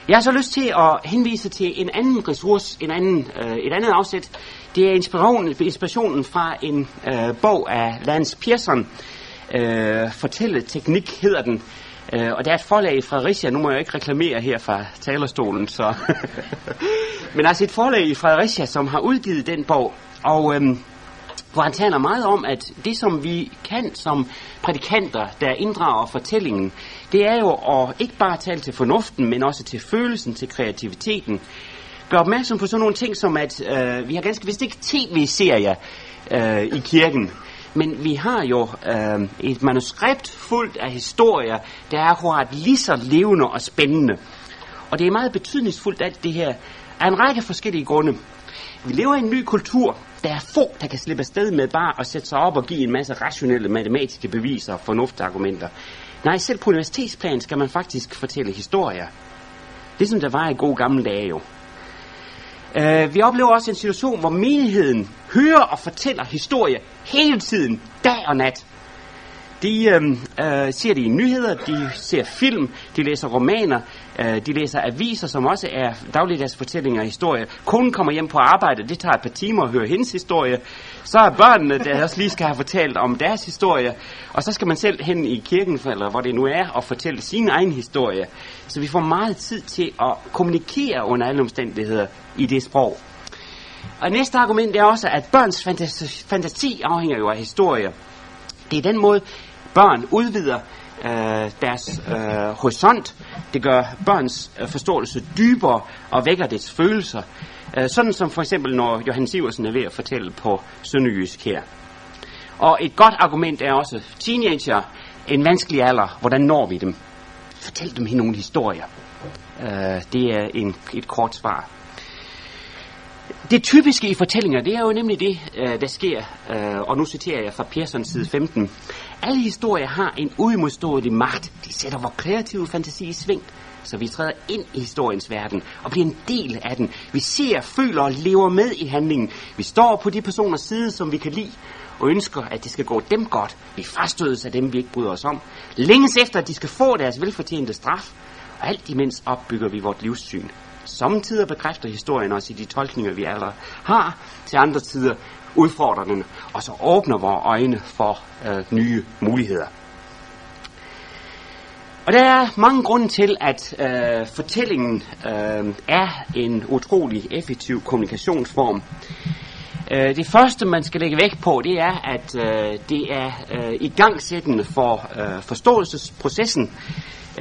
Jeg har så lyst til at henvise til en anden ressource, en anden, øh, et andet afsæt. Det er inspirationen, inspirationen fra en øh, bog af Lance Pearson. Øh, Fortælleteknik hedder den. Øh, og der er et forlag i Fredericia, nu må jeg ikke reklamere her fra talerstolen, så men altså et forlag i Fredericia, som har udgivet den bog, og øhm, hvor han taler meget om, at det som vi kan som prædikanter, der inddrager fortællingen, det er jo at ikke bare tale til fornuften, men også til følelsen, til kreativiteten. Gør opmærksom på sådan nogle ting som, at øh, vi har ganske vist ikke tv-serier øh, i kirken. Men vi har jo øh, et manuskript fuldt af historier, der er akkurat lige så levende og spændende. Og det er meget betydningsfuldt alt det her af en række forskellige grunde. Vi lever i en ny kultur. Der er få, der kan slippe afsted med bare at sætte sig op og give en masse rationelle matematiske beviser og fornuftargumenter. Nej, selv på universitetsplan skal man faktisk fortælle historier. Ligesom der var i gode gamle dage jo. Uh, vi oplever også en situation, hvor menigheden hører og fortæller historie hele tiden, dag og nat. De øh, øh, ser det i nyheder, de ser film, de læser romaner, øh, de læser aviser, som også er dagligdags fortællinger og historier. Konen kommer hjem på arbejde, det tager et par timer at høre hendes historie. Så er børnene, der også lige skal have fortalt om deres historie. Og så skal man selv hen i kirken, eller hvor det nu er, og fortælle sin egen historie. Så vi får meget tid til at kommunikere under alle omstændigheder i det sprog. Og næste argument er også, at børns fantasi, fantasi afhænger jo af historier. Det er den måde, børn udvider øh, deres øh, horisont. Det gør børns øh, forståelse dybere og vækker dets følelser. Øh, sådan som for eksempel, når Johannes Iversen er ved at fortælle på Sønderjysk her. Og et godt argument er også, teenager, en vanskelig alder, hvordan når vi dem? Fortæl dem nogle historier. Øh, det er en, et kort svar. Det typiske i fortællinger, det er jo nemlig det, øh, der sker, øh, og nu citerer jeg fra Pearsons side 15. Alle historier har en uimodståelig magt. De sætter vores kreative fantasi i sving, så vi træder ind i historiens verden og bliver en del af den. Vi ser, føler og lever med i handlingen. Vi står på de personers side, som vi kan lide, og ønsker, at det skal gå dem godt. Vi frastødes af dem, vi ikke bryder os om. Længes efter, at de skal få deres velfortjente straf. Og alt imens opbygger vi vort livssyn. Samtidig bekræfter historien os i de tolkninger, vi allerede har, til andre tider udfordrer den, og så åbner vores øjne for øh, nye muligheder. Og der er mange grunde til, at øh, fortællingen øh, er en utrolig effektiv kommunikationsform. Øh, det første, man skal lægge vægt på, det er, at øh, det er øh, igangsættende for øh, forståelsesprocessen.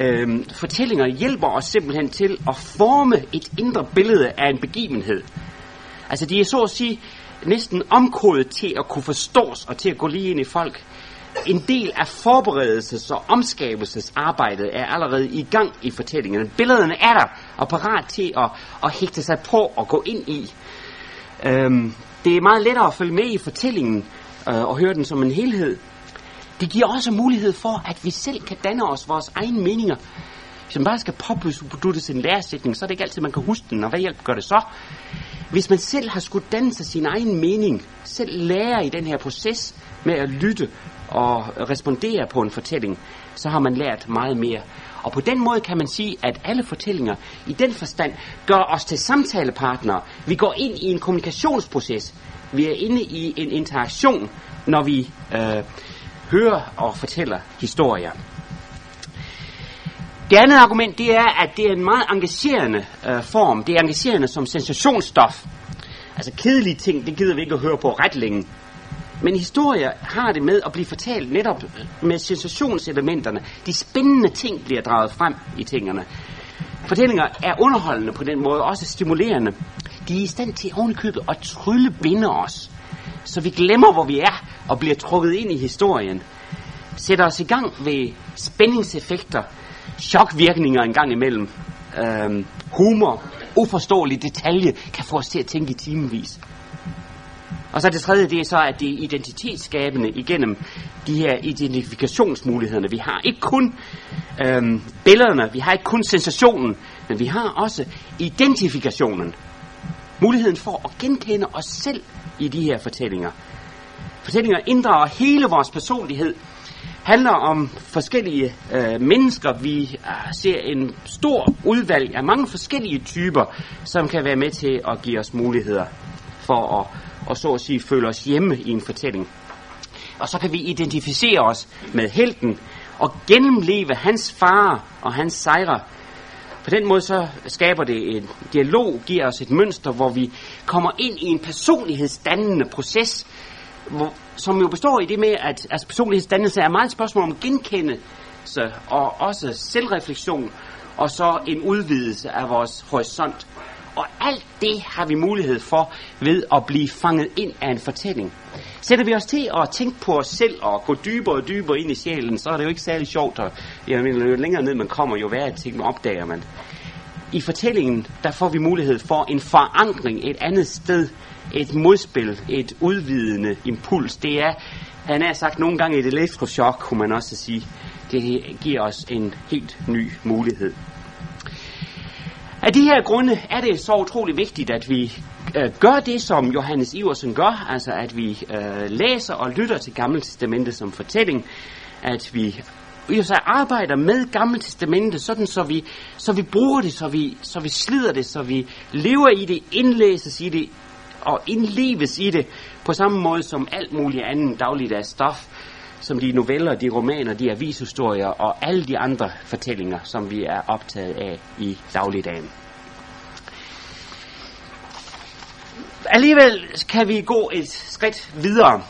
Øh, fortællinger hjælper os simpelthen til at forme et indre billede af en begivenhed. Altså de er så at sige næsten omkodet til at kunne forstås og til at gå lige ind i folk. En del af forberedelses- og omskabelsesarbejdet er allerede i gang i fortællingen. Billederne er der og parat til at, at hægte sig på og gå ind i. Øhm, det er meget lettere at følge med i fortællingen øh, og høre den som en helhed. Det giver også mulighed for, at vi selv kan danne os vores egne meninger. Hvis man bare skal påputte sin læresætning, så er det ikke altid, man kan huske den, og hvad hjælp gør det så? Hvis man selv har skulle danne sig sin egen mening, selv lære i den her proces med at lytte og respondere på en fortælling, så har man lært meget mere. Og på den måde kan man sige, at alle fortællinger i den forstand gør os til samtalepartnere. Vi går ind i en kommunikationsproces. Vi er inde i en interaktion, når vi øh, hører og fortæller historier. Det andet argument, det er, at det er en meget engagerende øh, form. Det er engagerende som sensationsstof. Altså kedelige ting, det gider vi ikke at høre på ret længe. Men historier har det med at blive fortalt netop med sensationselementerne. De spændende ting bliver draget frem i tingene. Fortællinger er underholdende på den måde, også stimulerende. de er i stand til ovenikøbet at trylle binde os, så vi glemmer, hvor vi er, og bliver trukket ind i historien. Sætter os i gang ved spændingseffekter, chokvirkninger en gang imellem, øhm, humor, uforståelig detalje, kan få os til at tænke i timevis. Og så det tredje, det er så, at det er identitetsskabende igennem de her identifikationsmulighederne. Vi har ikke kun øhm, billederne, vi har ikke kun sensationen, men vi har også identifikationen. Muligheden for at genkende os selv i de her fortællinger. Fortællinger inddrager hele vores personlighed, handler om forskellige øh, mennesker. Vi øh, ser en stor udvalg af mange forskellige typer, som kan være med til at give os muligheder for at, og så at sige, føle os hjemme i en fortælling. Og så kan vi identificere os med helten og gennemleve hans fare og hans sejre. På den måde så skaber det en dialog, giver os et mønster, hvor vi kommer ind i en personlighedsdannende proces, hvor, som jo består i det med, at altså personlighedsdannelse er meget et spørgsmål om genkendelse og også selvreflektion, og så en udvidelse af vores horisont. Og alt det har vi mulighed for ved at blive fanget ind af en fortælling. Sætter vi os til at tænke på os selv og gå dybere og dybere ind i sjælen, så er det jo ikke særlig sjovt. Og, jeg mener, jo længere ned man kommer, jo værre ting opdager man. I fortællingen, der får vi mulighed for en forankring et andet sted, et modspil, et udvidende impuls. Det er, han har sagt nogle gange et elektrochok, kunne man også sige. Det giver os en helt ny mulighed. Af de her grunde er det så utrolig vigtigt, at vi øh, gør det, som Johannes Iversen gør, altså at vi øh, læser og lytter til Gamle Testamente som fortælling, at vi i så arbejder med Gamle Testamente, sådan så vi, så vi bruger det, så vi, så vi slider det, så vi lever i det, indlæses i det og indleves i det, på samme måde som alt muligt andet dagligdags stof, som de noveller, de romaner, de avishistorier og alle de andre fortællinger, som vi er optaget af i dagligdagen. Alligevel kan vi gå et skridt videre.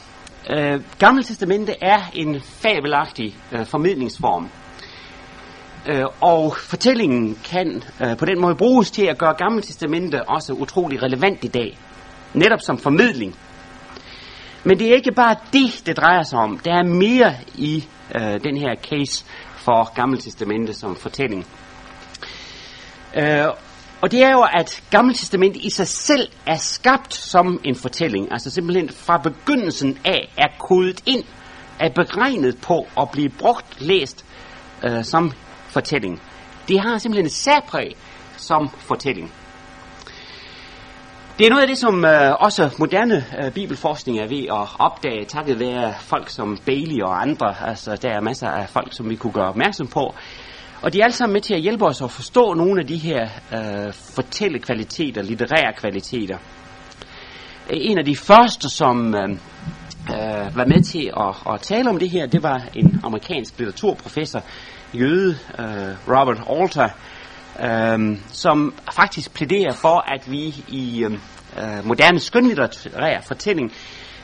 Øh, Gamle Testamente er en fabelagtig øh, formidlingsform. Øh, og fortællingen kan øh, på den måde bruges til at gøre Gamle Testamente også utrolig relevant i dag. Netop som formidling. Men det er ikke bare det, det drejer sig om. Der er mere i øh, den her case for Gamle Testamente som fortælling. Øh, og det er jo, at Gamle Testament i sig selv er skabt som en fortælling. Altså simpelthen fra begyndelsen af er kodet ind, er beregnet på at blive brugt, læst øh, som fortælling. Det har simpelthen et særpræg som fortælling. Det er noget af det, som øh, også moderne øh, bibelforskning er ved at opdage, takket være folk som Bailey og andre. Altså, der er masser af folk, som vi kunne gøre opmærksom på. Og de er alle sammen med til at hjælpe os at forstå nogle af de her øh, fortællekvaliteter, litterære kvaliteter. En af de første, som øh, øh, var med til at, at tale om det her, det var en amerikansk litteraturprofessor, jøde, øh, Robert Alter, øh, som faktisk plæderer for, at vi i øhm, øh, moderne skønlitterær fortælling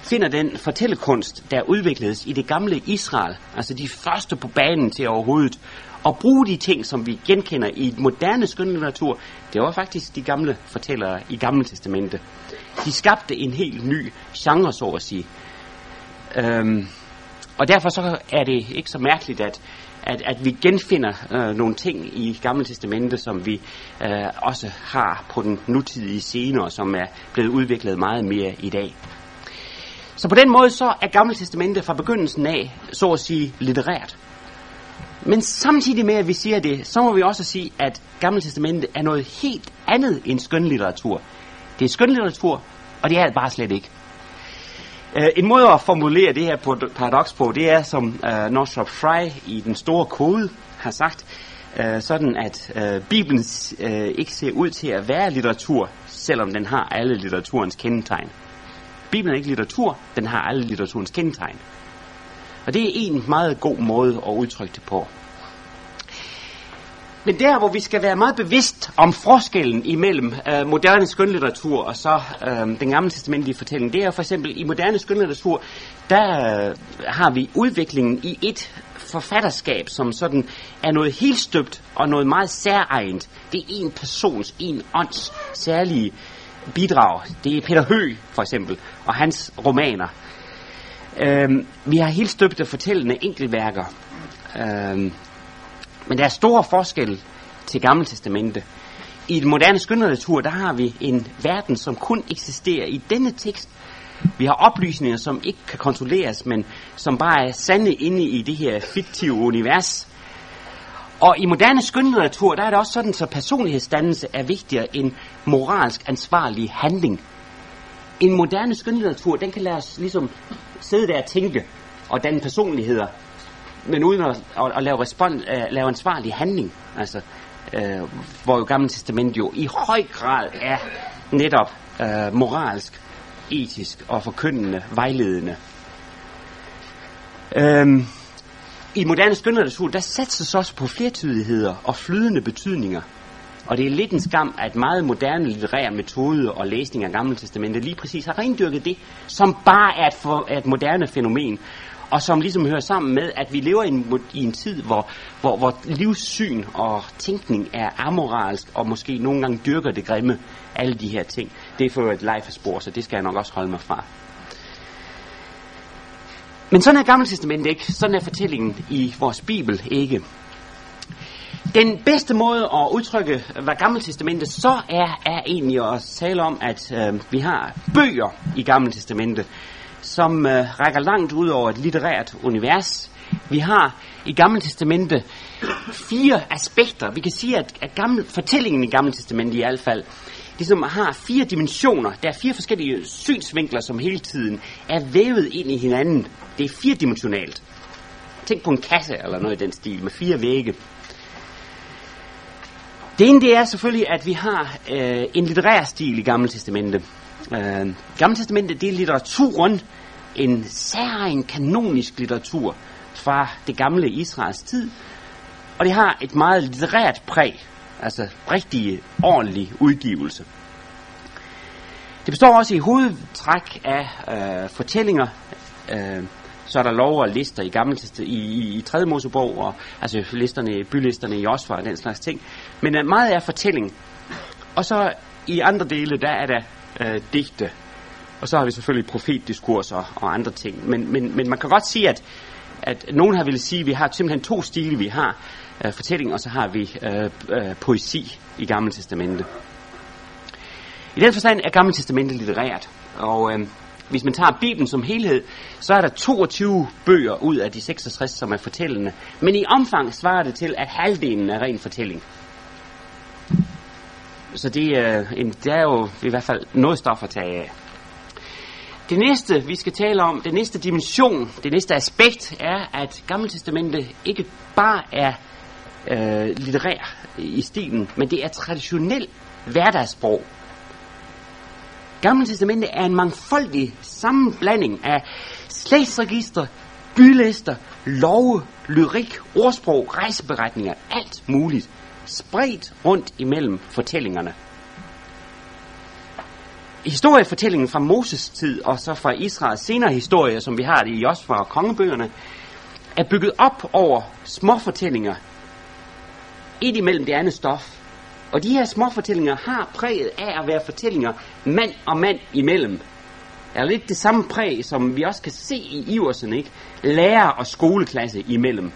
finder den fortællekunst, der udvikledes i det gamle Israel, altså de første på banen til overhovedet at bruge de ting, som vi genkender i et moderne skønlitteratur, det var faktisk de gamle fortællere i Gamle Testamente. De skabte en helt ny genre, så at sige. Øhm, og derfor så er det ikke så mærkeligt, at, at, at vi genfinder øh, nogle ting i Gamle Testamente, som vi øh, også har på den nutidige scene, og som er blevet udviklet meget mere i dag. Så på den måde så er Gamle Testamente fra begyndelsen af, så at sige, litterært. Men samtidig med, at vi siger det, så må vi også sige, at Gamle Testamente er noget helt andet end skønlitteratur. Det er skønlitteratur, og det er det bare slet ikke. Uh, en måde at formulere det her paradoks på, det er, som uh, Northrop Frye i Den Store Kode har sagt, uh, sådan at uh, Bibelen uh, ikke ser ud til at være litteratur, selvom den har alle litteraturens kendetegn. Bibelen er ikke litteratur, den har alle litteraturens kendetegn. Og det er en meget god måde at udtrykke det på. Men der, hvor vi skal være meget bevidst om forskellen imellem øh, moderne skønlitteratur og så øh, den gamle testamentlige fortælling, det er for eksempel i moderne skønlitteratur, der øh, har vi udviklingen i et forfatterskab, som sådan er noget helt støbt og noget meget særegent. Det er en persons, en ånds særlige bidrag, det er Peter Hø for eksempel, og hans romaner. Øh, vi har helt støbte fortællende enkeltværker. Øh, men der er store forskel til Gamle Testamente. I den moderne skønlitteratur, der har vi en verden, som kun eksisterer i denne tekst. Vi har oplysninger, som ikke kan kontrolleres, men som bare er sande inde i det her fiktive univers. Og i moderne skønlitteratur, der er det også sådan, så personlighedsdannelse er vigtigere end moralsk ansvarlig handling. En moderne skønlitteratur, den kan lade os ligesom sidde der og tænke og danne personligheder, men uden at, at, at lave, respons, uh, lave ansvarlig handling. Altså, uh, hvor jo Gamle Testament jo i høj grad er netop uh, moralsk, etisk og forkyndende, vejledende. Um, I moderne skønlitteratur, der satses også på flertydigheder og flydende betydninger. Og det er lidt en skam, at meget moderne litterære metode og læsning af Gamle Testamentet lige præcis har rendyrket det, som bare er et, for, er et moderne fænomen, og som ligesom hører sammen med, at vi lever i en, i en tid, hvor, hvor, hvor livssyn og tænkning er amoralsk, og måske nogle gange dyrker det grimme, alle de her ting. Det er for et life-spor, så det skal jeg nok også holde mig fra. Men sådan er Gamle Testament ikke. Sådan er fortællingen i vores Bibel ikke. Den bedste måde at udtrykke, hvad Gamle Testamentet så er, er egentlig at tale om, at øh, vi har bøger i Gamle Testamentet, som øh, rækker langt ud over et litterært univers. Vi har i Gamle Testamente fire aspekter. Vi kan sige, at, at gamle, fortællingen i Gamle Testamente i hvert fald ligesom har fire dimensioner. Der er fire forskellige synsvinkler, som hele tiden er vævet ind i hinanden. Det er firedimensionalt. Tænk på en kasse eller noget i den stil med fire vægge. Det ene det er selvfølgelig, at vi har øh, en litterær stil i Gamle Testamente. Øh, Gamle Testamentet, det er litteraturen, en særlig kanonisk litteratur fra det gamle Israels tid, og det har et meget litterært præg, altså rigtig ordentlig udgivelse. Det består også i hovedtræk af øh, fortællinger, øh, så er der lov og lister i gamle i, i, i 3. Mosebog, og, altså listerne, bylisterne i Osvar og den slags ting. Men øh, meget er fortælling. Og så i andre dele, der er der øh, digte. Og så har vi selvfølgelig profetdiskurser og andre ting. Men, men, men man kan godt sige, at, at nogen har ville sige, at vi har simpelthen to stile. Vi har øh, fortælling, og så har vi øh, øh, poesi i Gamle Testamente. I den forstand er Gamle Testamente litterært. Og øh, hvis man tager Bibelen som helhed, så er der 22 bøger ud af de 66, som er fortællende. Men i omfang svarer det til, at halvdelen er ren fortælling. Så det er, en, det er jo i hvert fald noget stof at tage af. Det næste, vi skal tale om, det næste dimension, det næste aspekt, er, at Gamle Testamente ikke bare er øh, litterær i stilen, men det er traditionel hverdagssprog. Gamle Testamente er en mangfoldig sammenblanding af slægtsregister, bylister, love, lyrik, ordsprog, rejseberetninger, alt muligt, spredt rundt imellem fortællingerne. Historiefortællingen fra Moses tid og så fra Israels senere historie, som vi har det i Josfa og kongebøgerne, er bygget op over små fortællinger, et imellem det andet stof, og de her små fortællinger har præget af at være fortællinger mand og mand imellem. Er lidt det samme præg, som vi også kan se i Iversen, ikke? Lærer og skoleklasse imellem.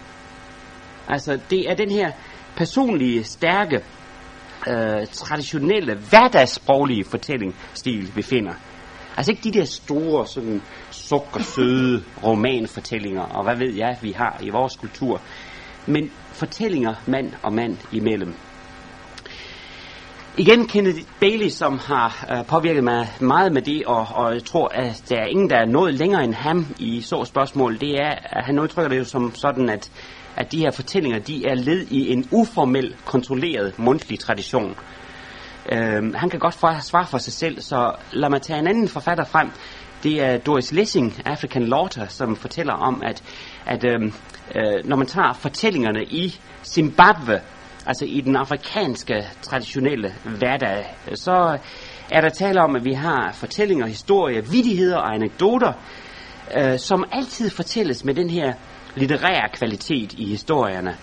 Altså, det er den her personlige, stærke, øh, traditionelle, hverdagssproglige fortællingsstil, vi finder. Altså ikke de der store, sådan sukkersøde romanfortællinger, og hvad ved jeg, vi har i vores kultur. Men fortællinger mand og mand imellem. Igen Kenneth Bailey, som har øh, påvirket mig meget med det, og, og jeg tror, at der er ingen, der er nået længere end ham i så spørgsmål, det er, at han udtrykker det jo som sådan, at, at de her fortællinger, de er led i en uformel, kontrolleret mundtlig tradition. Øh, han kan godt svare for sig selv, så lad mig tage en anden forfatter frem. Det er Doris Lessing, African Laughter, som fortæller om, at, at øh, øh, når man tager fortællingerne i Zimbabwe, altså i den afrikanske traditionelle hverdag, så er der tale om, at vi har fortællinger, historier, vidigheder og anekdoter, øh, som altid fortælles med den her litterære kvalitet i historierne.